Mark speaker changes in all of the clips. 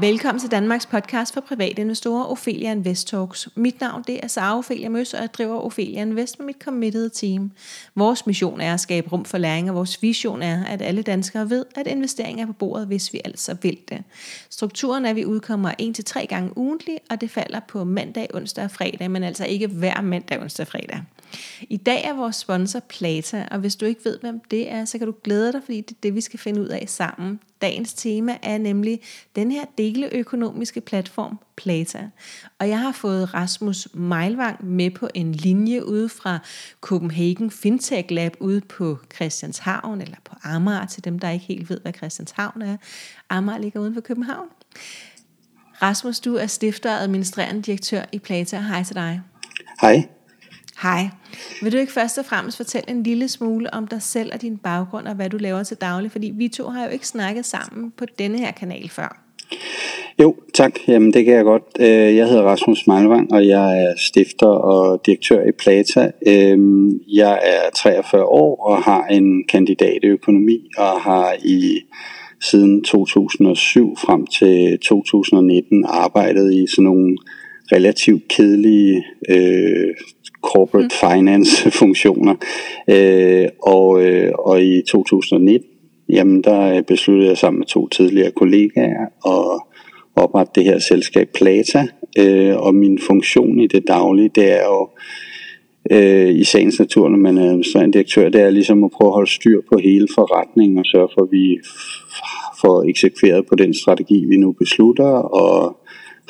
Speaker 1: Velkommen til Danmarks podcast for private investorer, Ophelia Invest Talks. Mit navn det er Sara Ophelia Møs, og jeg driver Ophelia Invest med mit committed team. Vores mission er at skabe rum for læring, og vores vision er, at alle danskere ved, at investering er på bordet, hvis vi altså vil det. Strukturen er, at vi udkommer 1-3 gange ugentlig, og det falder på mandag, onsdag og fredag, men altså ikke hver mandag, onsdag og fredag. I dag er vores sponsor Plata, og hvis du ikke ved, hvem det er, så kan du glæde dig, fordi det er det, vi skal finde ud af sammen. Dagens tema er nemlig den her deleøkonomiske platform Plata. Og jeg har fået Rasmus Meilvang med på en linje ude fra Copenhagen Fintech Lab ude på Christianshavn, eller på Amager, til dem, der ikke helt ved, hvad Christianshavn er. Amager ligger uden for København. Rasmus, du er stifter og administrerende direktør i Plata. Hej til dig.
Speaker 2: Hej.
Speaker 1: Hej. Vil du ikke først og fremmest fortælle en lille smule om dig selv og din baggrund og hvad du laver til daglig? Fordi vi to har jo ikke snakket sammen på denne her kanal før.
Speaker 2: Jo, tak. Jamen, det kan jeg godt. Øh, jeg hedder Rasmus Malvang, og jeg er stifter og direktør i Plata. Øhm, jeg er 43 år og har en kandidat i økonomi og har i siden 2007 frem til 2019 arbejdet i sådan nogle relativt kedelige øh, corporate mm. finance funktioner. Øh, og, øh, og i 2019, jamen der besluttede jeg sammen med to tidligere kollegaer at oprette det her selskab Plata. Øh, og min funktion i det daglige, det er jo øh, i sagens natur, når man er administrerende direktør, det er ligesom at prøve at holde styr på hele forretningen og sørge for, at vi får eksekveret på den strategi, vi nu beslutter, og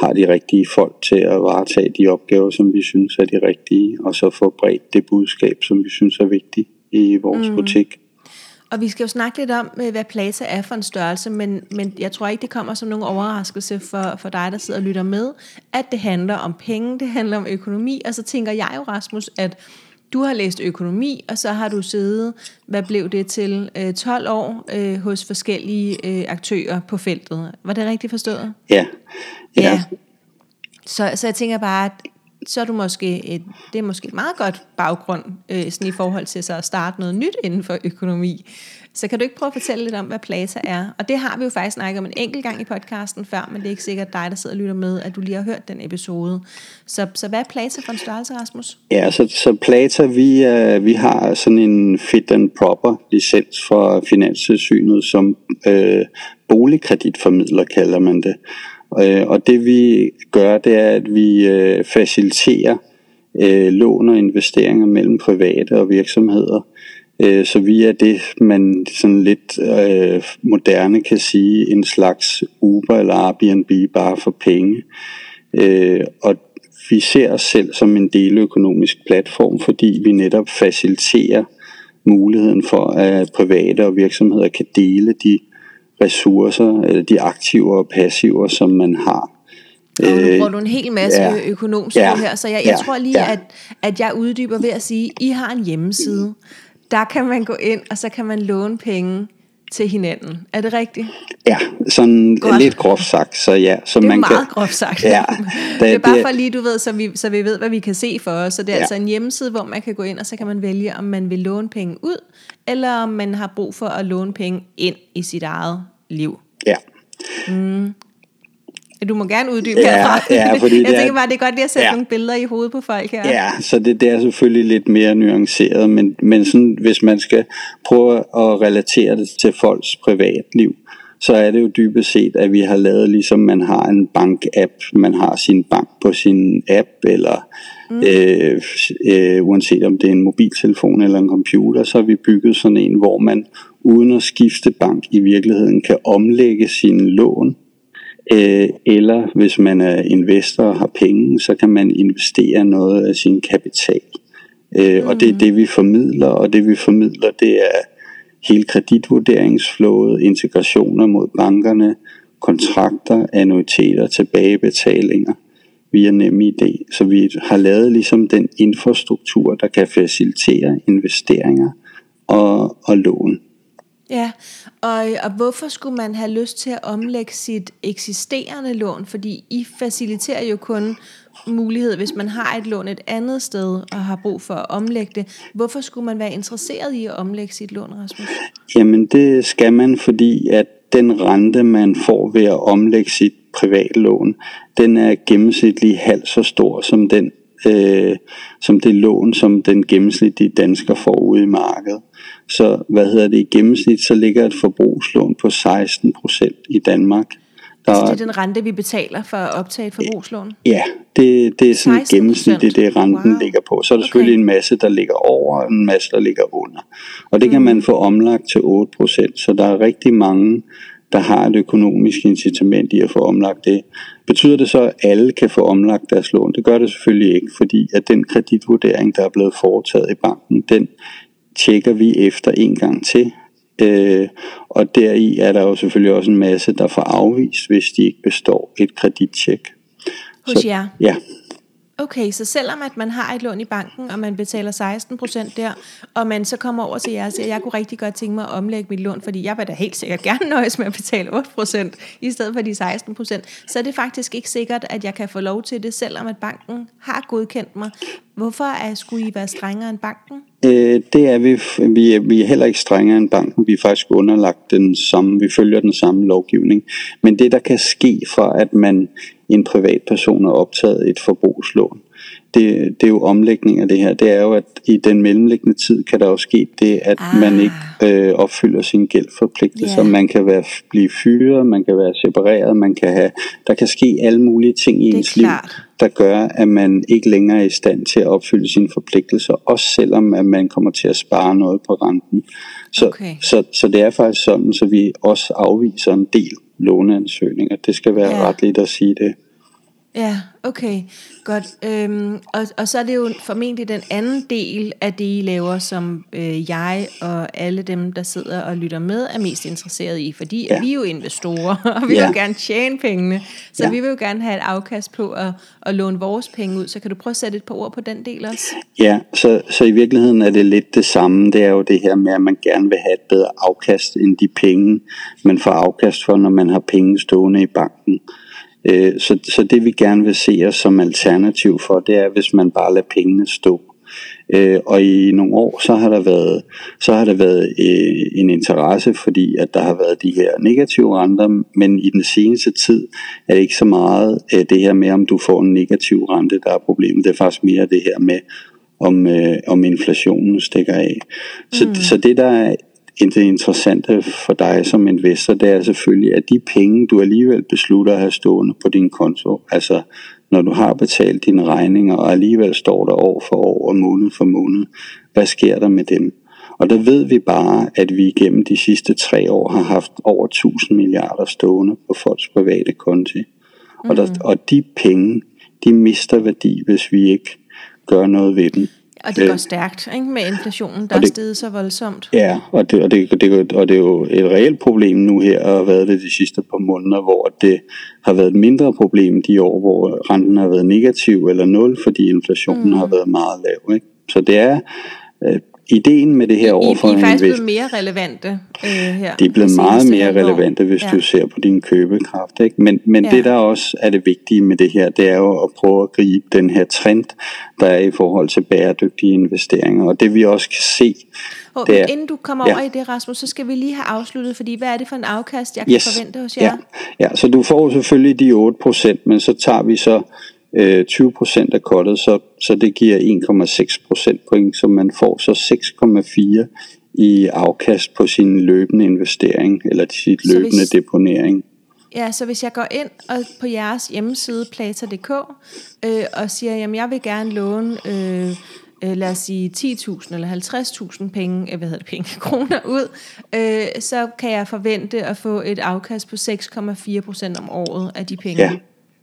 Speaker 2: har de rigtige folk til at varetage de opgaver, som vi synes er de rigtige, og så få bredt det budskab, som vi synes er vigtigt i vores mm. butik.
Speaker 1: Og vi skal jo snakke lidt om, øh, hvad Plaza er for en størrelse, men, men jeg tror ikke, det kommer som nogen overraskelse for, for dig, der sidder og lytter med, at det handler om penge, det handler om økonomi, og så tænker jeg jo, Rasmus, at du har læst økonomi, og så har du siddet, hvad blev det til, 12 øh, år øh, hos forskellige øh, aktører på feltet. Var det rigtigt forstået?
Speaker 2: Ja.
Speaker 1: Ja. ja. Så, så jeg tænker bare, at så er du måske et, det er måske et meget godt baggrund øh, sådan i forhold til så at starte noget nyt inden for økonomi. Så kan du ikke prøve at fortælle lidt om, hvad Plata er? Og det har vi jo faktisk snakket om en enkelt gang i podcasten før, men det er ikke sikkert dig, der sidder og lytter med, at du lige har hørt den episode. Så, så hvad er Plata for en størrelse, Rasmus?
Speaker 2: Ja, så, så Plata, vi, uh, vi har sådan en fit and proper licens fra Finanssynet som uh, boligkreditformidler, kalder man det. Uh, og det vi gør, det er, at vi uh, faciliterer uh, lån og investeringer mellem private og virksomheder Øh, så vi er det, man sådan lidt øh, moderne kan sige, en slags Uber eller Airbnb bare for penge. Øh, og vi ser os selv som en deleøkonomisk platform, fordi vi netop faciliterer muligheden for, at private og virksomheder kan dele de ressourcer, eller de aktiver og passiver, som man har.
Speaker 1: Og nu bruger du en hel masse ja, økonomisk ja, her, så jeg, jeg ja, tror lige, ja. at, at jeg uddyber ved at sige, I har en hjemmeside, der kan man gå ind, og så kan man låne penge til hinanden. Er det rigtigt?
Speaker 2: Ja, sådan Godt. lidt groft sagt, så ja. Så
Speaker 1: det er
Speaker 2: man
Speaker 1: meget kan, groft sagt. Ja, det, det er bare for lige, du ved, så vi, så vi ved, hvad vi kan se for os. Så det er ja. altså en hjemmeside, hvor man kan gå ind, og så kan man vælge, om man vil låne penge ud, eller om man har brug for at låne penge ind i sit eget liv.
Speaker 2: Ja. Mm.
Speaker 1: Du må gerne uddybe ja, herfra. Ja, fordi jeg tænker bare, det er godt lige at sætte ja. nogle billeder i hovedet på folk her.
Speaker 2: Ja, så det, det er selvfølgelig lidt mere nuanceret, men, men sådan, hvis man skal prøve at relatere det til folks privatliv, så er det jo dybest set, at vi har lavet, ligesom man har en bank-app, man har sin bank på sin app, eller mm. øh, øh, uanset om det er en mobiltelefon eller en computer, så har vi bygget sådan en, hvor man uden at skifte bank i virkeligheden kan omlægge sine lån Øh, eller hvis man er investor og har penge, så kan man investere noget af sin kapital. Øh, mm. Og det er det, vi formidler, og det vi formidler, det er hele kreditvurderingsflået, integrationer mod bankerne, kontrakter, annuiteter, tilbagebetalinger via NemID. Så vi har lavet ligesom den infrastruktur, der kan facilitere investeringer og, og lån.
Speaker 1: Ja, og, og hvorfor skulle man have lyst til at omlægge sit eksisterende lån? Fordi I faciliterer jo kun mulighed, hvis man har et lån et andet sted og har brug for at omlægge det. Hvorfor skulle man være interesseret i at omlægge sit lån, Rasmus?
Speaker 2: Jamen det skal man, fordi at den rente, man får ved at omlægge sit privatlån, den er gennemsnitlig halvt så stor som den øh, som det lån, som den gennemsnitlige dansker får ude i markedet. Så hvad hedder det i gennemsnit, så ligger et forbrugslån på 16 procent i Danmark.
Speaker 1: Der altså det er den rente, vi betaler for at optage et forbrugslån?
Speaker 2: Ja, det, det er sådan et gennemsnit, det er det, renten wow. ligger på. Så er der okay. selvfølgelig en masse, der ligger over, og en masse, der ligger under. Og det mm. kan man få omlagt til 8 procent. Så der er rigtig mange, der har et økonomisk incitament i at få omlagt det. Betyder det så, at alle kan få omlagt deres lån? Det gør det selvfølgelig ikke, fordi at den kreditvurdering, der er blevet foretaget i banken, den tjekker vi efter en gang til. Øh, og deri er der jo selvfølgelig også en masse, der får afvist, hvis de ikke består et kredittjek.
Speaker 1: Hos jer?
Speaker 2: Ja.
Speaker 1: Okay, så selvom at man har et lån i banken, og man betaler 16 procent der, og man så kommer over til jer og siger, jeg kunne rigtig godt tænke mig at omlægge mit lån, fordi jeg vil da helt sikkert gerne nøjes med at betale 8 procent, i stedet for de 16 procent, så er det faktisk ikke sikkert, at jeg kan få lov til det, selvom at banken har godkendt mig. Hvorfor er, skulle I være strengere end banken?
Speaker 2: Øh, det er vi. Vi er, vi er heller ikke strengere end banken. Vi er faktisk underlagt den samme, vi følger den samme lovgivning. Men det, der kan ske for, at man en privatperson har optaget et forbrugslån, det, det er jo omlægning af det her. Det er jo, at i den mellemliggende tid kan der jo ske det, at ah. man ikke øh, opfylder sin gældforpligtelser. Yeah. Man kan være, blive fyret, man kan være separeret, man kan have, der kan ske alle mulige ting i ens liv, der gør, at man ikke længere er i stand til at opfylde sine forpligtelser, også selvom at man kommer til at spare noget på renten. Så, okay. så, så det er faktisk sådan, så vi også afviser en del låneansøgninger. Det skal være ja. retligt at sige det.
Speaker 1: Ja, okay, godt. Øhm, og, og så er det jo formentlig den anden del af det, I laver, som øh, jeg og alle dem, der sidder og lytter med, er mest interesseret i. Fordi ja. vi er jo investorer, og vi ja. vil gerne tjene pengene. Så ja. vi vil jo gerne have et afkast på at, at låne vores penge ud. Så kan du prøve at sætte et par ord på den del også?
Speaker 2: Ja, så, så i virkeligheden er det lidt det samme. Det er jo det her med, at man gerne vil have et bedre afkast end de penge, man får afkast for, når man har penge stående i banken. Øh, så, så det vi gerne vil se os som alternativ for, det er, hvis man bare lader pengene stå. Øh, og i nogle år, så har der været, så har der været øh, en interesse, fordi at der har været de her negative renter, men i den seneste tid er det ikke så meget øh, det her med, om du får en negativ rente, der er problemet. Det er faktisk mere det her med, om, øh, om inflationen stikker af. Så, mm. så det, der er det interessante for dig som investor, det er selvfølgelig, at de penge, du alligevel beslutter at have stående på din konto, altså når du har betalt dine regninger, og alligevel står der år for år og måned for måned, hvad sker der med dem? Og der ved vi bare, at vi igennem de sidste tre år har haft over 1000 milliarder stående på folks private konti. Mm. Og, der, mm. og de penge, de mister værdi, hvis vi ikke gør noget ved dem.
Speaker 1: Og det går stærkt ikke? med inflationen, der det, er steget så voldsomt.
Speaker 2: Ja, og det, og, det, det, og det er jo et reelt problem nu her, og har været det de sidste par måneder, hvor det har været et mindre problem de år, hvor renten har været negativ eller nul, fordi inflationen mm. har været meget lav. Ikke? Så det er øh, ideen med det her overfor
Speaker 1: I, I er faktisk blevet mere relevante øh, her.
Speaker 2: De er blevet meget mere relevante, hvis ja. du ser på din købekraft. Ikke? Men, men ja. det, der også er det vigtige med det her, det er jo at prøve at gribe den her trend, der er i forhold til bæredygtige investeringer. Og det vi også kan se,
Speaker 1: og det er, inden du kommer ja. over i det, Rasmus, så skal vi lige have afsluttet, fordi hvad er det for en afkast, jeg kan yes. forvente hos jer?
Speaker 2: Ja. ja, så du får selvfølgelig de 8%, men så tager vi så øh, 20% af kottet, så, så det giver 1,6% point, så man får så 6,4 i afkast på sin løbende investering, eller sit så løbende hvis, deponering.
Speaker 1: Ja, så hvis jeg går ind og på jeres hjemmeside, plata.dk, øh, og siger, jamen jeg vil gerne låne... Øh, øh, lad os sige 10.000 eller 50.000 penge, øh, hvad hedder det, penge, kroner ud, øh, så kan jeg forvente at få et afkast på 6,4 procent om året af de penge.
Speaker 2: Ja,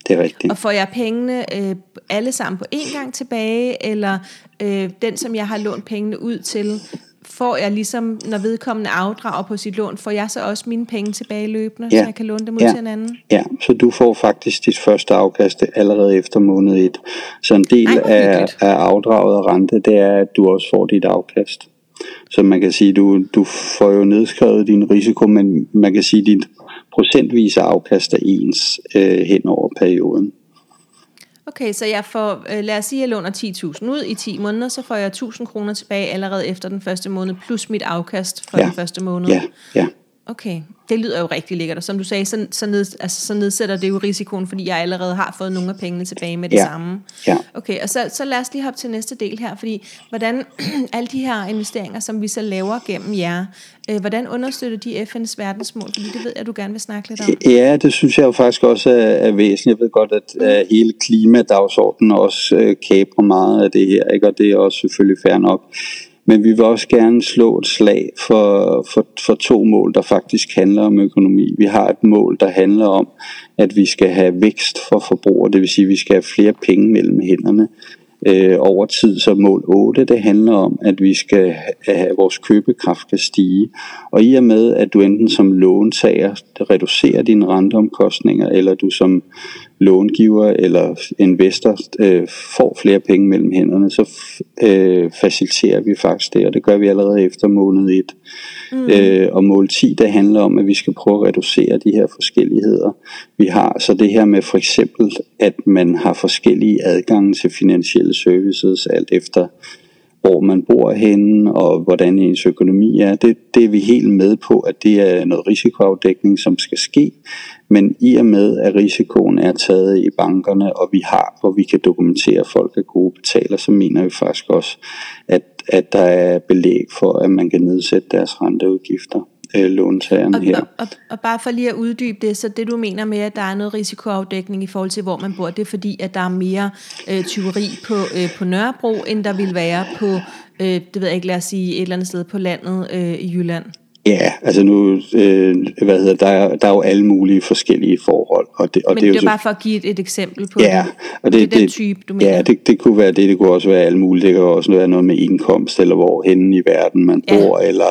Speaker 2: det er rigtigt.
Speaker 1: Og får jeg pengene øh, alle sammen på én gang tilbage, eller øh, den, som jeg har lånt pengene ud til, får jeg ligesom, når vedkommende afdrager på sit lån, får jeg så også mine penge tilbage løbende, ja. så jeg kan låne dem ud
Speaker 2: ja.
Speaker 1: til en anden?
Speaker 2: Ja, så du får faktisk dit første afkast allerede efter måned 1. Så en del Ej, af, af afdraget og rente, det er, at du også får dit afkast. Så man kan sige, du, du får jo nedskrevet din risiko, men man kan sige, dit procentvise afkast er ens øh, hen over perioden.
Speaker 1: Okay, så jeg får, øh, lad os sige, at jeg låner 10.000 ud i 10 måneder, så får jeg 1.000 kroner tilbage allerede efter den første måned, plus mit afkast for
Speaker 2: ja.
Speaker 1: den første måned.
Speaker 2: Ja, ja.
Speaker 1: Okay, det lyder jo rigtig lækkert, og som du sagde, så, så, ned, altså, så nedsætter det jo risikoen, fordi jeg allerede har fået nogle af pengene tilbage med det
Speaker 2: Ja.
Speaker 1: samme.
Speaker 2: Ja.
Speaker 1: Okay, og så, så lad os lige hoppe til næste del her, fordi hvordan alle de her investeringer, som vi så laver gennem jer, øh, hvordan understøtter de FN's verdensmål? Fordi det ved jeg, du gerne vil snakke lidt om.
Speaker 2: Ja, det synes jeg jo faktisk også er, er væsentligt. Jeg ved godt, at, at hele klimadagsordenen også øh, kaprer meget af det her, ikke? og det er også selvfølgelig fair nok. Men vi vil også gerne slå et slag for, for, for to mål, der faktisk handler om økonomi. Vi har et mål, der handler om, at vi skal have vækst for forbrugere, det vil sige, at vi skal have flere penge mellem hænderne øh, over tid. Så mål 8, det handler om, at vi skal have, at vores købekraft kan stige. Og i og med, at du enten som låntager reducerer dine renteomkostninger, eller du som långiver eller investor øh, får flere penge mellem hænderne, så øh, faciliterer vi faktisk det, og det gør vi allerede efter måned 1. Mm. Øh, og mål 10, det handler om, at vi skal prøve at reducere de her forskelligheder. Vi har så det her med for eksempel, at man har forskellige adgange til finansielle services, alt efter hvor man bor henne, og hvordan ens økonomi er. Det, det er vi helt med på, at det er noget risikoafdækning, som skal ske. Men i og med, at risikoen er taget i bankerne, og vi har, hvor vi kan dokumentere, at folk er gode betaler, så mener vi faktisk også, at, at der er belæg for, at man kan nedsætte deres renteudgifter øh,
Speaker 1: Og,
Speaker 2: her.
Speaker 1: og, og, og bare for lige at uddybe det, så det du mener med, at der er noget risikoafdækning i forhold til, hvor man bor, det er fordi, at der er mere øh, tyveri på, øh, på Nørrebro, end der vil være på, øh, det ved jeg ikke, lad os sige, et eller andet sted på landet øh, i Jylland.
Speaker 2: Ja, altså nu, øh, hvad hedder, der, er, der er jo alle mulige forskellige forhold. Og det, og
Speaker 1: Men
Speaker 2: det er
Speaker 1: det er bare for at give et, et eksempel på
Speaker 2: Ja,
Speaker 1: det.
Speaker 2: og
Speaker 1: det,
Speaker 2: det,
Speaker 1: det den type, du mener.
Speaker 2: Ja, det, det kunne være det. Det kunne også være alt muligt. Det kan også være noget med indkomst, eller hvor henne i verden man
Speaker 1: Ja.
Speaker 2: bor, eller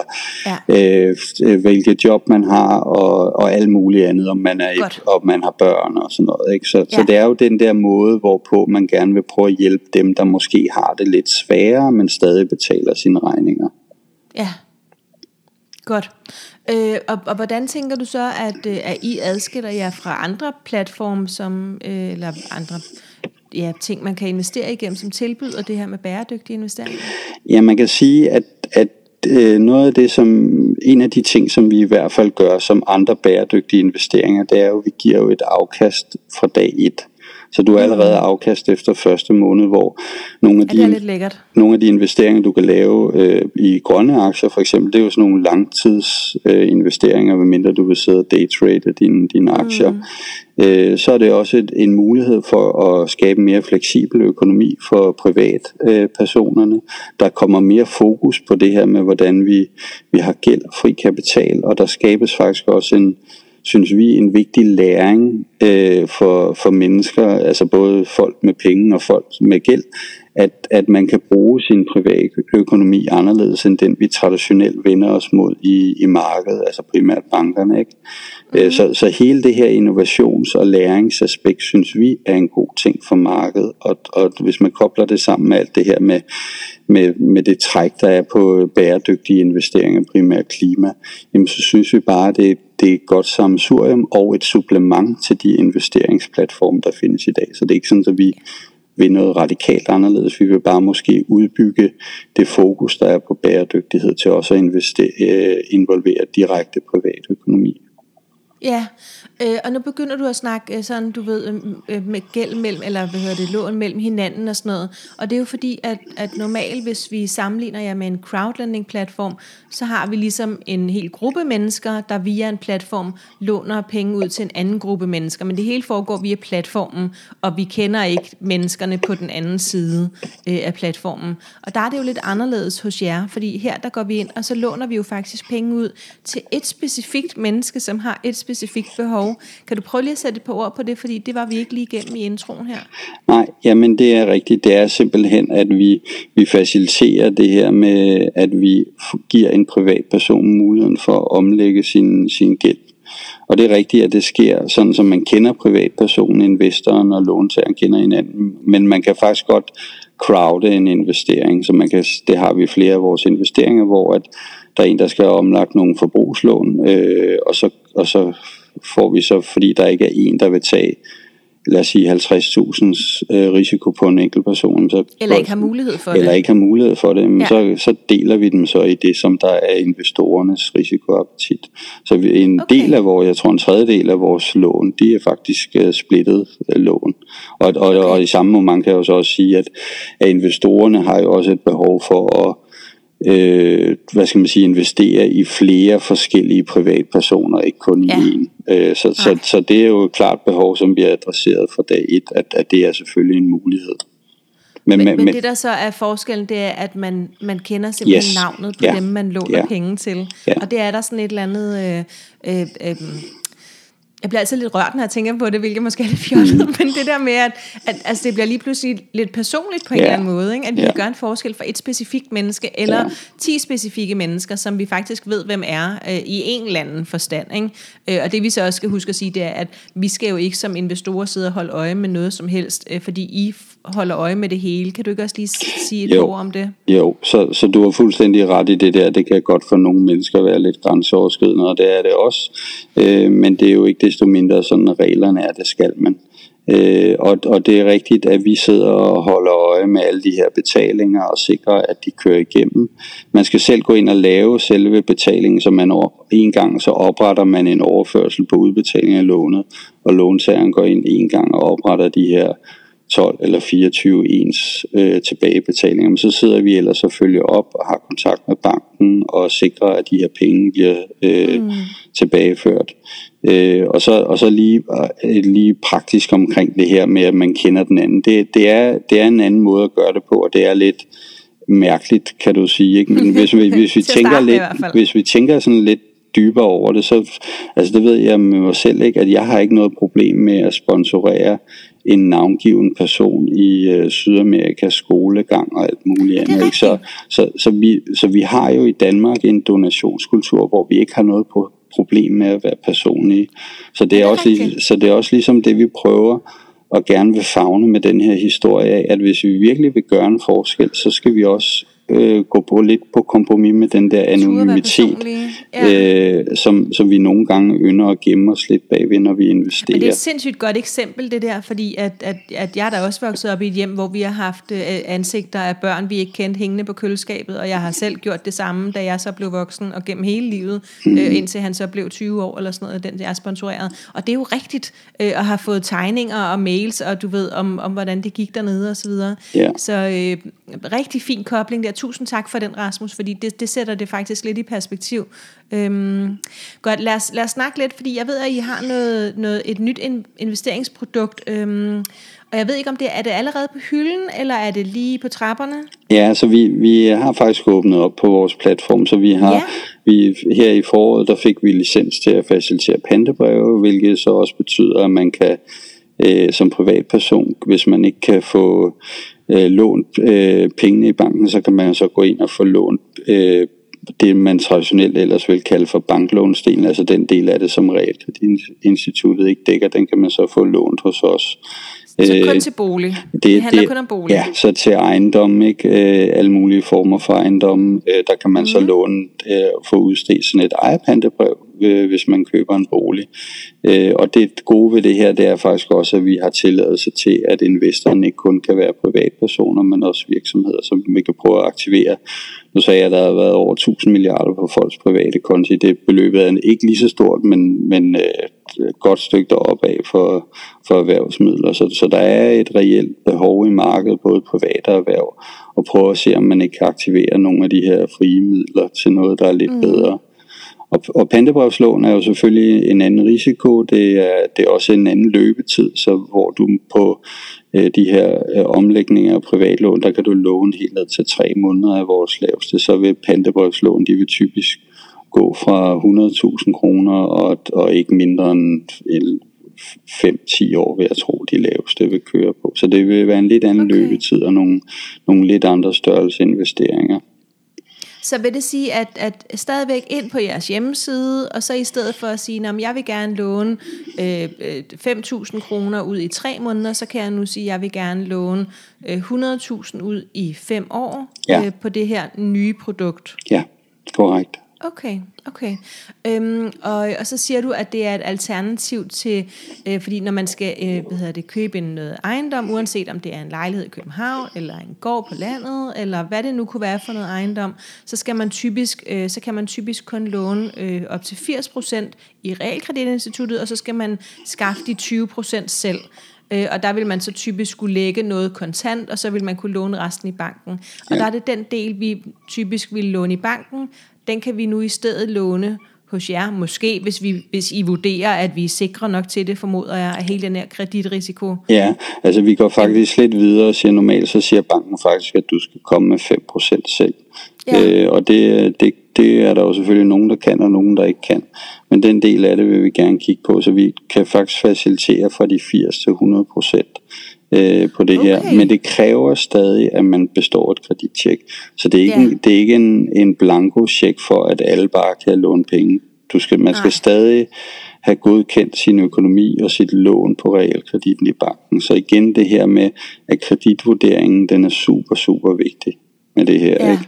Speaker 1: Ja.
Speaker 2: øh, øh, hvilket job man har, og, og alt muligt andet, om man, er et, om man har børn og sådan noget. Ikke? Så, ja. så det er jo den der måde, hvorpå man gerne vil prøve at hjælpe dem, der måske har det lidt sværere, men stadig betaler sine regninger.
Speaker 1: Ja. Godt. Øh, og, og hvordan tænker du så, at, øh, at I adskiller jer fra andre platforme, som, øh, eller andre ja, ting, man kan investere igennem, som tilbyder det her med bæredygtige investeringer?
Speaker 2: Ja, man kan sige, at, at øh, noget af det, som en af de ting, som vi i hvert fald gør som andre bæredygtige investeringer, det er jo, at vi giver jo et afkast fra dag 1. Så du er allerede afkast efter første måned, hvor nogle af
Speaker 1: Ja,
Speaker 2: de nogle af de investeringer, du kan lave øh, i grønne aktier for eksempel, det er jo sådan nogle langtidsinvesteringer, øh, medmindre du vil sidde og daytrade dine, dine aktier. Mm. Øh, så er det også et, en mulighed for at skabe mere fleksibel økonomi for privatpersonerne. Øh, der kommer mere fokus på det her med, hvordan vi, vi har gæld og fri kapital, og der skabes faktisk også en, synes vi, en vigtig læring øh, for, for mennesker, altså både folk med penge og folk med gæld, at, at man kan bruge sin private økonomi anderledes end den, vi traditionelt vender os mod i, i markedet, altså primært bankerne. Ikke? Mm-hmm. Så, så hele det her innovations- og læringsaspekt, synes vi, er en god ting for markedet. Og, og hvis man kobler det sammen med alt det her med, med, med det træk, der er på bæredygtige investeringer, primært klima, jamen så synes vi bare, at det, det er et godt sammensurium og et supplement til de investeringsplatforme, der findes i dag. Så det er ikke sådan, at vi vil noget radikalt anderledes. Vi vil bare måske udbygge det fokus, der er på bæredygtighed til også at investere, øh, involvere direkte privatøkonomi.
Speaker 1: Ja, øh, og nu begynder du at snakke øh, sådan, du ved, øhm, øh, med gæld mellem, eller hvad hedder det, lån mellem hinanden og sådan noget. Og det er jo fordi, at, at normalt, hvis vi sammenligner jer med en crowdlending-platform, så har vi ligesom en hel gruppe mennesker, der via en platform låner penge ud til en anden gruppe mennesker. Men det hele foregår via platformen, og vi kender ikke menneskerne på den anden side øh, af platformen. Og der er det jo lidt anderledes hos jer, fordi her der går vi ind, og så låner vi jo faktisk penge ud til et specifikt menneske, som har et specifikt behov. Kan du prøve lige at sætte et par ord på det, fordi det var vi ikke lige igennem i introen her.
Speaker 2: Nej, jamen det er rigtigt. Det er simpelthen, at vi, vi faciliterer det her med, at vi giver en privatperson muligheden for at omlægge sin, sin gæld. Og det er rigtigt, at det sker sådan, som man kender privatpersonen, investoren og låntageren kender hinanden. Men man kan faktisk godt crowde en investering, så man kan, det har vi flere af vores investeringer, hvor at der er en, der skal have omlagt nogle forbrugslån, øh, og, så, og så får vi så, fordi der ikke er en, der vil tage lad os sige 50.000 øh, risiko på en enkelt person. Så,
Speaker 1: eller ikke har mulighed for
Speaker 2: eller
Speaker 1: det.
Speaker 2: Eller ikke har mulighed for det, men
Speaker 1: Ja.
Speaker 2: så, så deler vi dem så i det, som der er investorernes risikoappetit. Så vi, en
Speaker 1: Okay.
Speaker 2: del af vores, jeg tror en tredjedel af vores lån, de er faktisk uh, splittet uh, lån. Og, og, okay. og i samme moment kan jeg jo så også sige, at, at investorerne har jo også et behov for at øh, hvad skal man sige, investere i flere forskellige privatpersoner, ikke kun i
Speaker 1: Ja.
Speaker 2: én. Øh, så, så, så det er jo et klart behov, som har adresseret fra dag et, at, at det er selvfølgelig en mulighed.
Speaker 1: Men, men, men det der så er forskellen, det er, at man, man kender simpelthen
Speaker 2: Yes.
Speaker 1: navnet på
Speaker 2: Ja.
Speaker 1: dem, man låner
Speaker 2: Ja.
Speaker 1: penge til.
Speaker 2: Ja.
Speaker 1: Og det er der sådan et eller andet... Øh, øh, øh, jeg bliver altid lidt rørt, når jeg tænker på det, hvilket måske er lidt fjollet, mm. men det der med, at, at altså, det bliver lige pludselig lidt personligt på en eller anden måde, ikke? at vi kan gøre en forskel for et specifikt menneske, eller
Speaker 2: Ja.
Speaker 1: 10 specifikke mennesker, som vi faktisk ved, hvem er øh, i en eller anden forstand. Ikke? Øh, og det vi så også skal huske at sige, det er, at vi skal jo ikke som investorer sidde og holde øje med noget som helst, øh, fordi I holder øje med det hele. Kan du ikke også lige sige et
Speaker 2: Jo.
Speaker 1: ord om det?
Speaker 2: Jo, så, så du har fuldstændig ret i det der. Det kan godt for nogle mennesker være lidt grænseoverskridende, og det er det også. Øh, men det er jo ikke desto mindre sådan, reglerne er, det skal man. Øh, og, og det er rigtigt, at vi sidder og holder øje med alle de her betalinger og sikrer, at de kører igennem. Man skal selv gå ind og lave selve betalingen, så man over- en gang så opretter man en overførsel på udbetaling af lånet, og låntageren går ind en gang og opretter de her 12 eller 24 ens øh, tilbagebetalinger. Men så sidder vi ellers følger op og har kontakt med banken og sikrer, at de her penge bliver øh, mm. tilbageført. Øh, og, så, og så lige, øh, lige praktisk omkring det her med, at man kender den anden. Det, det, er, det er en anden måde at gøre det på, og det er lidt mærkeligt, kan du sige. Ikke? Men hvis vi, hvis vi tænker lidt, hvis vi tænker sådan lidt dybere over det, så altså det ved jeg med mig selv ikke, at jeg har ikke noget problem med at sponsorere en navngiven person i øh, Sydamerika skolegang og alt muligt
Speaker 1: det
Speaker 2: andet. Ikke? Så, så, så, vi, så vi har jo i Danmark en donationskultur, hvor vi ikke har noget på problem med at være personlige. Så det er,
Speaker 1: det er
Speaker 2: også,
Speaker 1: rigtigt.
Speaker 2: så det er også ligesom det, vi prøver og gerne vil fagne med den her historie af, at hvis vi virkelig vil gøre en forskel, så skal vi også øh, gå på lidt på kompromis med den der anonymitet.
Speaker 1: Ja.
Speaker 2: øh, som, som vi nogle gange ynder at gemme os lidt bagved, når vi investerer.
Speaker 1: Men det er et sindssygt godt eksempel, det der, fordi at, at, at jeg er da også vokset op i et hjem, hvor vi har haft øh, ansigter af børn, vi ikke kendte hængende på køleskabet, og jeg har selv gjort det samme, da jeg så blev voksen, og gennem hele livet,
Speaker 2: Mhm.
Speaker 1: øh, indtil han så blev 20 år, eller sådan noget, den jeg er sponsoreret. Og det er jo rigtigt, øh, at have fået tegninger og mails, og du ved, om, om hvordan det gik dernede, og så videre.
Speaker 2: Ja.
Speaker 1: Så øh, rigtig fin kobling der. Tusind tak for den, Rasmus, fordi det, det sætter det faktisk lidt i perspektiv. Øhm, godt, lad os, lad os snakke lidt, fordi jeg ved, at I har noget, noget, et nyt in, investeringsprodukt, øhm, og jeg ved ikke, om det er det allerede på hylden, eller er det lige på trapperne?
Speaker 2: Ja, så vi, vi har faktisk åbnet op på vores platform, så vi har
Speaker 1: Ja.
Speaker 2: vi, her i foråret, der fik vi licens til at facilitere pantebreve, hvilket så også betyder, at man kan øh, som privatperson, hvis man ikke kan få øh, lånt øh, pengene i banken, så kan man så gå ind og få lånt øh, det, man traditionelt ellers vil kalde for banklånsdelen, altså den del af det, som realkreditinstituttet ikke dækker, den kan man så få lånt hos os.
Speaker 1: Så kun
Speaker 2: Øh,
Speaker 1: til bolig. Det, det handler kun om bolig.
Speaker 2: Ja, så til ejendom, ikke? Øh, alle mulige former for ejendom. Øh, der kan man mm. så låne, øh, få udstedt sådan et ejerpantebrev, hvis man køber en bolig. Og det gode ved det her, det er faktisk også, at vi har tilladelse til, at investoren ikke kun kan være privatpersoner, men også virksomheder, som vi kan prøve at aktivere. Nu sagde jeg, at der har været over 1000 milliarder på folks private konti. Det beløbet er ikke lige så stort, men, men øh, et godt stykke deroppe af for, for erhvervsmidler. Så, så der er et reelt behov i markedet, både privat og erhverv, og prøve at se, om man ikke kan aktivere nogle af de her frie midler til noget, der er lidt mm. bedre. Og, og pantebrevslån er jo selvfølgelig en anden risiko. Det er, det er også en anden løbetid, så hvor du på de her øh, omlægninger af privatlån, der kan du låne helt ned til tre måneder af vores laveste. Så vil pantebrevslån, de vil typisk gå fra 100.000 kroner og, og ikke mindre end en 5-10 år, vil jeg tro, de laveste vil køre på. Så det vil være en lidt anden
Speaker 1: okay.
Speaker 2: løbetid og nogle, nogle lidt andre størrelse investeringer.
Speaker 1: Så vil det sige, at, at stadigvæk ind på jeres hjemmeside, og så i stedet for at sige, at jeg vil gerne låne øh, øh, 5.000 kroner ud i tre måneder, så kan jeg nu sige, at jeg vil gerne låne øh, 100.000 ud i fem år
Speaker 2: Ja.
Speaker 1: øh, på det her nye produkt.
Speaker 2: Ja, korrekt.
Speaker 1: Okay, okay. Øhm, og, og så siger du, at det er et alternativ til, øh, fordi når man skal øh, hvad hedder det, købe en noget ejendom, uanset om det er en lejlighed i København, eller en gård på landet, eller hvad det nu kunne være for noget ejendom, så, skal man typisk, øh, så kan man typisk kun låne øh, op til 80% i realkreditinstituttet, og så skal man skaffe de 20% selv. Øh, og der vil man så typisk skulle lægge noget kontant, og så vil man kunne låne resten i banken. Og ja. der er det den del, vi typisk vil låne i banken, den kan vi nu i stedet låne hos jer, måske hvis, vi, hvis I vurderer, at vi er sikre nok til det, formoder jeg, af hele den her kreditrisiko.
Speaker 2: Ja, altså vi går faktisk lidt videre og siger normalt, så siger banken faktisk, at du skal komme med 5% selv. Ja. Øh, og det, det, det er der jo selvfølgelig nogen, der kan, og nogen, der ikke kan. Men den del af det vil vi gerne kigge på, så vi kan faktisk facilitere fra de 80 til 100 procent øh, på det okay. her. Men det kræver stadig, at man består et kredittjek. Så det er ikke, yeah. en, det er ikke en, en blanko check for, at alle bare kan låne penge. Du skal, man skal stadig have godkendt sin økonomi og sit lån på realkreditten i banken. Så igen det her med, at kreditvurderingen, den er super, super vigtig med det her.
Speaker 1: Ja.
Speaker 2: Ikke?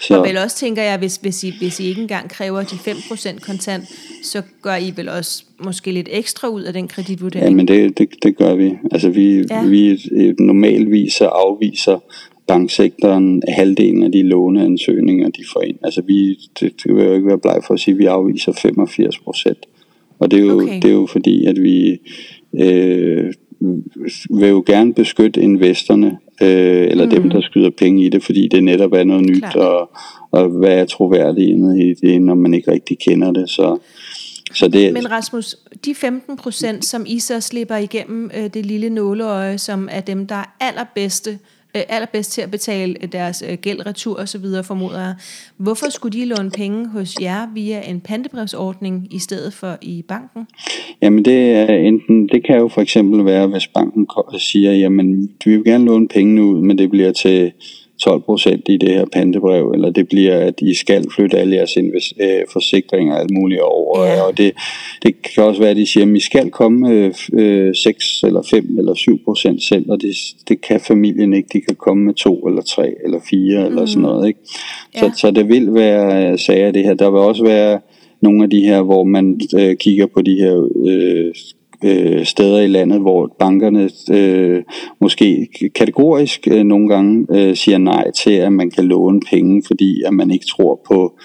Speaker 1: Så. Og vel også tænker jeg, hvis, hvis, I, hvis I ikke engang kræver de 5% kontant, så gør I vel også måske lidt ekstra ud af den kreditvurdering?
Speaker 2: Ja, men det, det, det gør vi. Altså vi, ja. vi normalvis afviser banksektoren halvdelen af de låneansøgninger, de får ind. Altså vi, det, det vil jo ikke være bleg for at sige, at vi afviser 85 procent. Og det er, jo, okay. det er jo fordi, at vi øh, vil jo gerne beskytte investorerne øh, eller mm. dem, der skyder penge i det, fordi det netop er noget nyt, og, og hvad er troværdigt i det, når man ikke rigtig kender det. Så,
Speaker 1: så det, Men Rasmus, de 15 procent, som I så slipper igennem øh, det lille nåleøje, som er dem, der er allerbedste Øh, allerbedst til at betale øh, deres øh, gæld retur og så videre, formoder jeg. Hvorfor skulle de låne penge hos jer via en pantebrevsordning i stedet for i banken?
Speaker 2: Jamen det er enten, det kan jo for eksempel være, hvis banken siger, jamen vi vil gerne låne pengene ud, men det bliver til 12 procent i det her pantebrev, eller det bliver, at I skal flytte alle jeres øh, forsikringer og alt muligt over. Ja. Og det, det kan også være, at de siger, at I skal komme øh, 6 eller 5 eller 7 procent selv, og det, det kan familien ikke. De kan komme med 2 eller 3 eller 4 mm. eller sådan noget. Ikke? Så, ja. så det vil være sager af det her. Der vil også være nogle af de her, hvor man øh, kigger på de her øh, øh, steder i landet, hvor bankerne øh, måske kategorisk øh, nogle gange øh, siger nej til, at man kan låne penge, fordi at man ikke tror på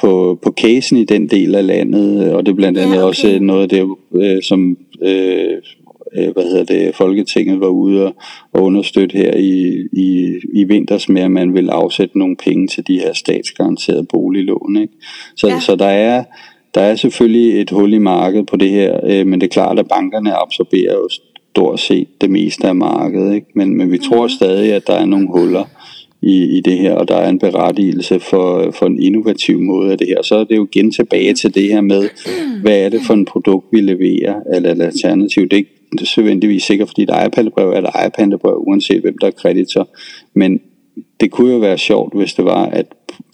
Speaker 2: på, på casen i den del af landet, og det er blandt andet ja, okay. også noget af det, øh, som øh, øh, hvad hedder det, Folketinget var ude og, og understøtte her i, i, i vinters med, at man vil afsætte nogle penge til de her statsgaranterede boliglån. Ikke? Så, ja. så der er der er selvfølgelig et hul i markedet på det her, øh, men det er klart, at bankerne absorberer jo stort set det meste af markedet. Ikke? Men, men vi tror mhm. stadig, at der er nogle huller i, i det her, og der er en berettigelse for, for en innovativ måde af det her. Så er det jo igen tilbage til det her med, hvad er det for en produkt, vi leverer, eller et alternativ. Det er ikke nødvendigvis sikkert, fordi der er pantebrev, eller ejer pantebrev, uanset hvem der er kreditor. Men det kunne jo være sjovt, hvis det var, at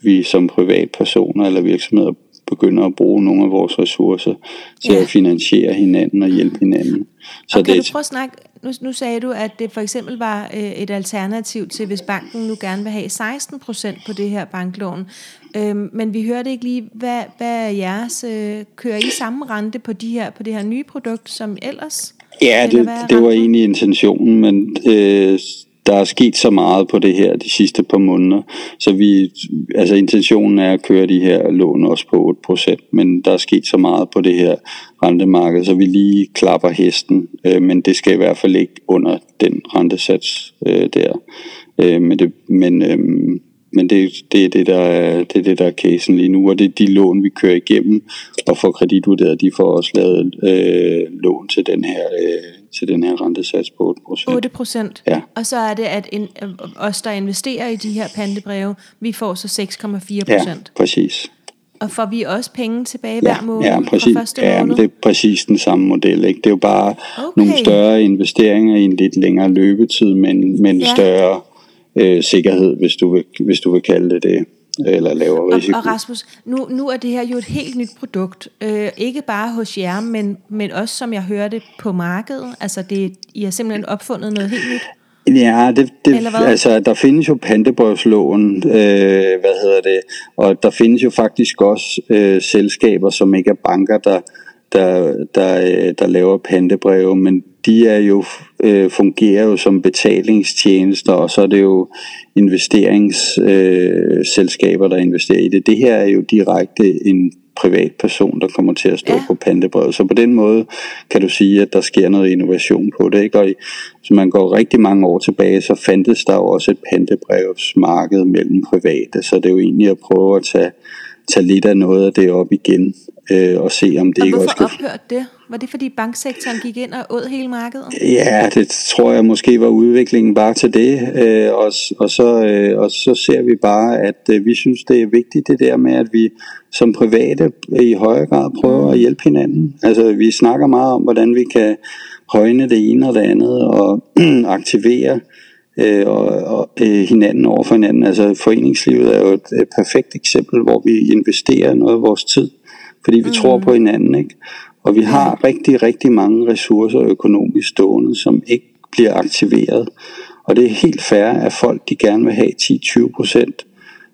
Speaker 2: vi som privatpersoner eller virksomheder begynder at bruge nogle af vores ressourcer til ja. at finansiere hinanden og hjælpe hinanden.
Speaker 1: Så og kan det, du prøve at snakke, nu, nu sagde du, at det for eksempel var øh, et alternativ til, hvis banken nu gerne vil have 16 procent på det her banklån. Øhm, men vi hørte ikke lige, hvad, hvad er jeres, øh, kører I samme rente på, de her, på det her nye produkt som ellers?
Speaker 2: Ja, det, det var egentlig intentionen, men øh, der er sket så meget på det her de sidste par måneder, så vi, altså intentionen er at køre de her lån også på 8%, men der er sket så meget på det her rentemarked, så vi lige klapper hesten, øh, men det skal i hvert fald ikke under den rentesats øh, der. Øh, men det, men, øh, men det, det, er det, der er, det er det, der er casen lige nu, og det er de lån, vi kører igennem og får kreditvurderet, de får også lavet øh, lån til den her øh, til den her rentesats på 8%.
Speaker 1: 8 procent?
Speaker 2: Ja.
Speaker 1: Og så er det, at en, os, der investerer i de her pantebreve, vi får så 6,4 procent?
Speaker 2: Ja, præcis.
Speaker 1: Og får vi også penge tilbage ja, hver måned
Speaker 2: ja, præcis. fra første ja, måned? det er præcis den samme model. Ikke? Det er jo bare okay. nogle større investeringer i en lidt længere løbetid, men, men ja. større øh, sikkerhed, hvis du, vil, hvis du vil kalde det det eller lavere risiko.
Speaker 1: Og, og Rasmus, nu, nu er det her jo et helt nyt produkt. Øh, ikke bare hos jer, men, men også som jeg hørte på markedet. Altså det, I har simpelthen opfundet noget helt nyt.
Speaker 2: Ja, det, det, altså, der findes jo pantebrevslån, øh, hvad hedder det, og der findes jo faktisk også øh, selskaber, som ikke er banker, der, der, der, der laver pantebreve, men de er jo øh, fungerer jo som betalingstjenester, og så er det jo investeringsselskaber, øh, der investerer i det. Det her er jo direkte en privatperson, der kommer til at stå ja. på pantebrevet. Så på den måde kan du sige, at der sker noget innovation på det. Ikke? Og hvis man går rigtig mange år tilbage, så fandtes der jo også et pantebrevsmarked mellem private, så det er jo egentlig at prøve at tage, tage lidt af noget af det op igen øh, og se om det
Speaker 1: og
Speaker 2: ikke også
Speaker 1: kan... ophørte det? Var det fordi banksektoren gik ind og åd hele markedet?
Speaker 2: Ja, det tror jeg måske var udviklingen bare til det. Øh, og, og, så, øh, og så ser vi bare, at øh, vi synes, det er vigtigt det der med, at vi som private i højere grad prøver at hjælpe hinanden. Altså vi snakker meget om, hvordan vi kan højne det ene og det andet og aktivere øh, og, og øh, hinanden over for hinanden. Altså foreningslivet er jo et, et perfekt eksempel, hvor vi investerer noget af vores tid, fordi vi mm. tror på hinanden. Ikke? Og vi har rigtig, rigtig mange ressourcer økonomisk stående, som ikke bliver aktiveret. Og det er helt fair, at folk de gerne vil have 10-20 procent,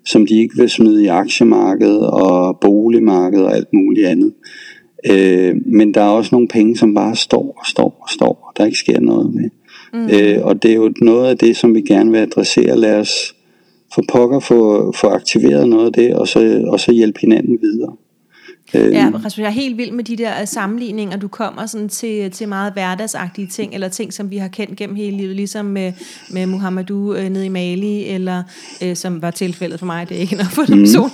Speaker 2: som de ikke vil smide i aktiemarkedet og boligmarkedet og alt muligt andet. Øh, men der er også nogle penge, som bare står og står og står, og der ikke sker noget med. Mm. Mm. Øh, og det er jo noget af det, som vi gerne vil adressere. Lad os for pokker få, få aktiveret noget af det, og så, og så hjælpe hinanden videre.
Speaker 1: Øh, ja, Rasmus, jeg er helt vild med de der øh, sammenligninger, du kommer sådan til, til meget hverdagsagtige ting, eller ting, som vi har kendt gennem hele livet, ligesom med, med Muhammadu øh, nede i Mali, eller øh, som var tilfældet for mig, det er ikke noget for mm. person,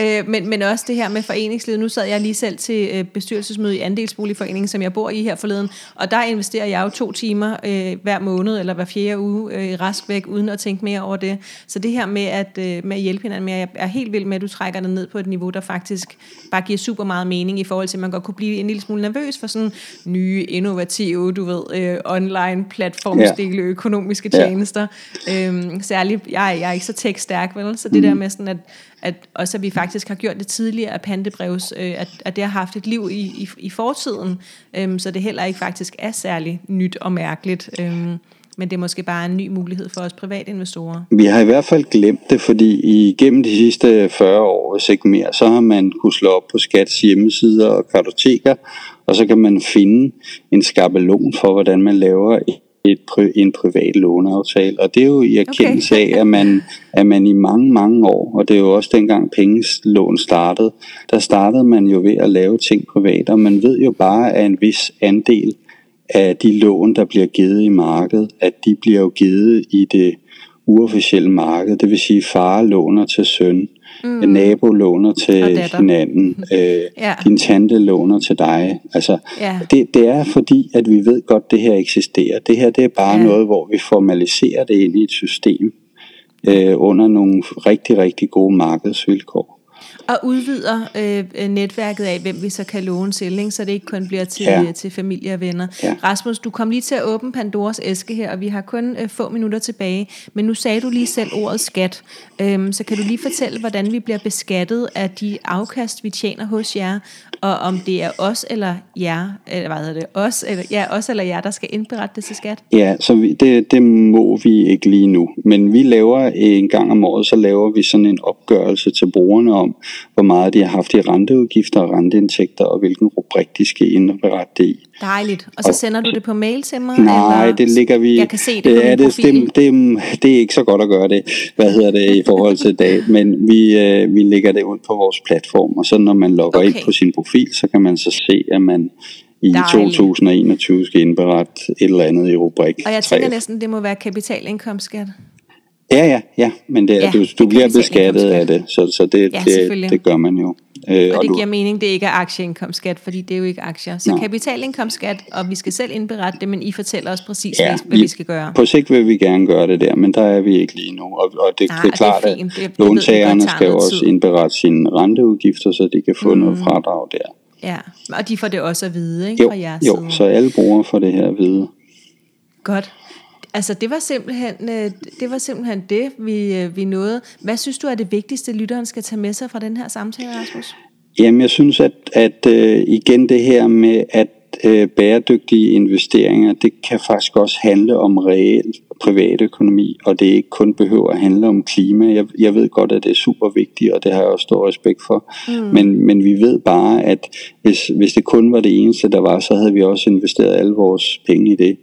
Speaker 1: øh, men, men også det her med foreningslivet. Nu sad jeg lige selv til øh, bestyrelsesmøde i Andelsboligforeningen, som jeg bor i her forleden, og der investerer jeg jo to timer øh, hver måned, eller hver fjerde uge, øh, rask væk, uden at tænke mere over det. Så det her med at, øh, med at hjælpe hinanden, med, jeg er helt vild med, at du trækker det ned på et niveau, der faktisk bare giver super super meget mening i forhold til, at man godt kunne blive en lille smule nervøs for sådan nye, innovative, du ved, øh, online platformsdele, ja. økonomiske tjenester. Ja. Øhm, særligt, jeg, jeg er ikke så tech-stærk, vel? Så det mm. der med sådan, at, at også at vi faktisk har gjort det tidligere, at pantebrevs, øh, at, at det har haft et liv i, i, i fortiden, øh, så det heller ikke faktisk er særlig nyt og mærkeligt. Øh, men det er måske bare en ny mulighed for os private investorer.
Speaker 2: Vi har i hvert fald glemt det, fordi igennem de sidste 40 år, hvis ikke mere, så har man kunne slå op på Skats hjemmesider og kartoteker, og så kan man finde en skabelon for, hvordan man laver et, en privat låneaftale. Og det er jo i erkendelse okay. af, at man, at man i mange, mange år, og det er jo også dengang pengeslån startede, der startede man jo ved at lave ting privat, og man ved jo bare, at en vis andel af de lån, der bliver givet i markedet, at de bliver jo givet i det uofficielle marked. Det vil sige, far låner til søn, mm. nabo låner til hinanden, øh, ja. din tante låner til dig. Altså, ja. det, det er fordi, at vi ved godt, at det her eksisterer. Det her det er bare ja. noget, hvor vi formaliserer det ind i et system øh, under nogle rigtig, rigtig gode markedsvilkår
Speaker 1: og udvider øh, netværket af, hvem vi så kan låne til, ikke? så det ikke kun bliver til, ja. til familie og venner. Ja. Rasmus, du kom lige til at åbne Pandoras æske her, og vi har kun øh, få minutter tilbage, men nu sagde du lige selv ordet skat, øhm, så kan du lige fortælle, hvordan vi bliver beskattet af de afkast, vi tjener hos jer, og om det er os eller jer, eller hvad hedder det, os eller, ja, os eller jer, der skal indberette det til skat?
Speaker 2: Ja, så vi, det, det må vi ikke lige nu, men vi laver en gang om året, så laver vi sådan en opgørelse til brugerne om, hvor meget de har haft i renteudgifter og renteindtægter, og hvilken rubrik de skal indberette det i.
Speaker 1: Dejligt. Og så og, sender du det på mail til mig?
Speaker 2: Nej, eller? det ligger vi...
Speaker 1: Jeg kan se det,
Speaker 2: ja, det, det, det, det er ikke så godt at gøre det, hvad hedder det, i forhold til dag, men vi, øh, vi lægger det ud på vores platform, og så når man logger okay. ind på sin profil, så kan man så se, at man i Dejligt. 2021 skal indberette et eller andet i rubrik
Speaker 1: Og jeg tænker 3. næsten, det må være kapitalindkomstskat.
Speaker 2: Ja, ja, ja, men det, ja, du, du bliver beskattet af det, så, så det, ja, det, det gør man jo.
Speaker 1: Øh, og, og det du... giver mening, det ikke er aktieindkomstskat, fordi det er jo ikke aktier. Så Nå. kapitalindkomstskat, og vi skal selv indberette det, men I fortæller os præcis, ja, hvad vi, vi skal gøre.
Speaker 2: På sigt vil vi gerne gøre det der, men der er vi ikke lige nu. Og, og det, Nej, det er klart, det er at låntagerne skal jo også indberette sine renteudgifter, så de kan få mm. noget fradrag der.
Speaker 1: Ja, og de får det også at vide, ikke,
Speaker 2: jo,
Speaker 1: fra jeres
Speaker 2: Jo, side. så alle brugere får det her at vide.
Speaker 1: Godt. Altså det var simpelthen øh, det, var simpelthen det vi, øh, vi nåede. Hvad synes du er det vigtigste, lytteren skal tage med sig fra den her samtale, Rasmus?
Speaker 2: Jamen jeg synes, at, at uh, igen det her med, at bæredygtige investeringer, det kan faktisk også handle om reel privatøkonomi, og det ikke kun behøver at handle om klima. Jeg, jeg ved godt, at det er super vigtigt, og det har jeg også stor respekt for. Mm. Men, men vi ved bare, at hvis, hvis det kun var det eneste, der var, så havde vi også investeret alle vores penge i det.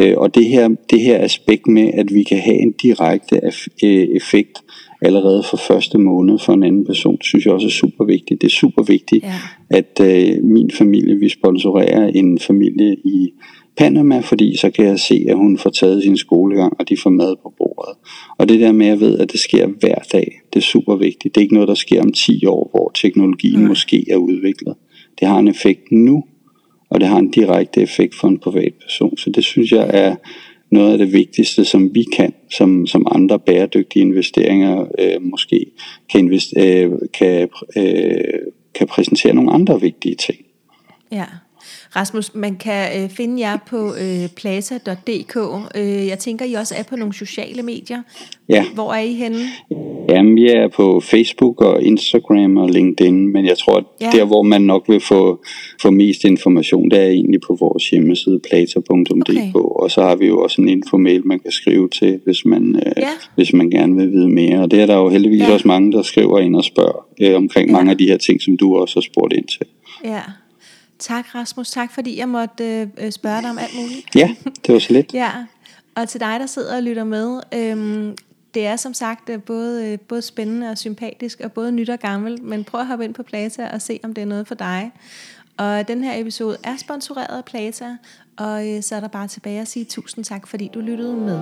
Speaker 2: Øh, og det her, det her aspekt med, at vi kan have en direkte øh, effekt allerede for første måned for en anden person, synes jeg også er super vigtigt. Det er super vigtigt, ja. at øh, min familie, vi sponsorerer en familie i Panama, fordi så kan jeg se, at hun får taget sin skolegang, og de får mad på bordet. Og det der med, at jeg ved, at det sker hver dag, det er super vigtigt. Det er ikke noget, der sker om 10 år, hvor teknologien mm. måske er udviklet. Det har en effekt nu, og det har en direkte effekt for en privatperson. Så det synes jeg er noget af det vigtigste, som vi kan, som, som andre bæredygtige investeringer øh, måske kan, invest, øh, kan, øh, kan præsentere nogle andre vigtige ting.
Speaker 1: Ja. Rasmus, man kan øh, finde jer på øh, plaza.dk. Øh, jeg tænker, I også er på nogle sociale medier.
Speaker 2: Ja.
Speaker 1: Hvor er I henne?
Speaker 2: Jamen, vi er på Facebook og Instagram og LinkedIn, men jeg tror, at ja. der, hvor man nok vil få, få mest information, det er egentlig på vores hjemmeside, plata.dk, okay. og så har vi jo også en infomail, man kan skrive til, hvis man, øh, ja. hvis man gerne vil vide mere. Og det er der jo heldigvis ja. også mange, der skriver ind og spørger øh, omkring ja. mange af de her ting, som du også har spurgt ind til.
Speaker 1: Ja. Tak Rasmus, tak fordi jeg måtte øh, spørge dig om alt muligt.
Speaker 2: Ja, det var så lidt.
Speaker 1: ja, og til dig, der sidder og lytter med, øhm, det er som sagt øh, både, øh, både spændende og sympatisk, og både nyt og gammelt, men prøv at hoppe ind på Plata og se, om det er noget for dig. Og den her episode er sponsoreret af Plata, og øh, så er der bare tilbage at sige tusind tak, fordi du lyttede med.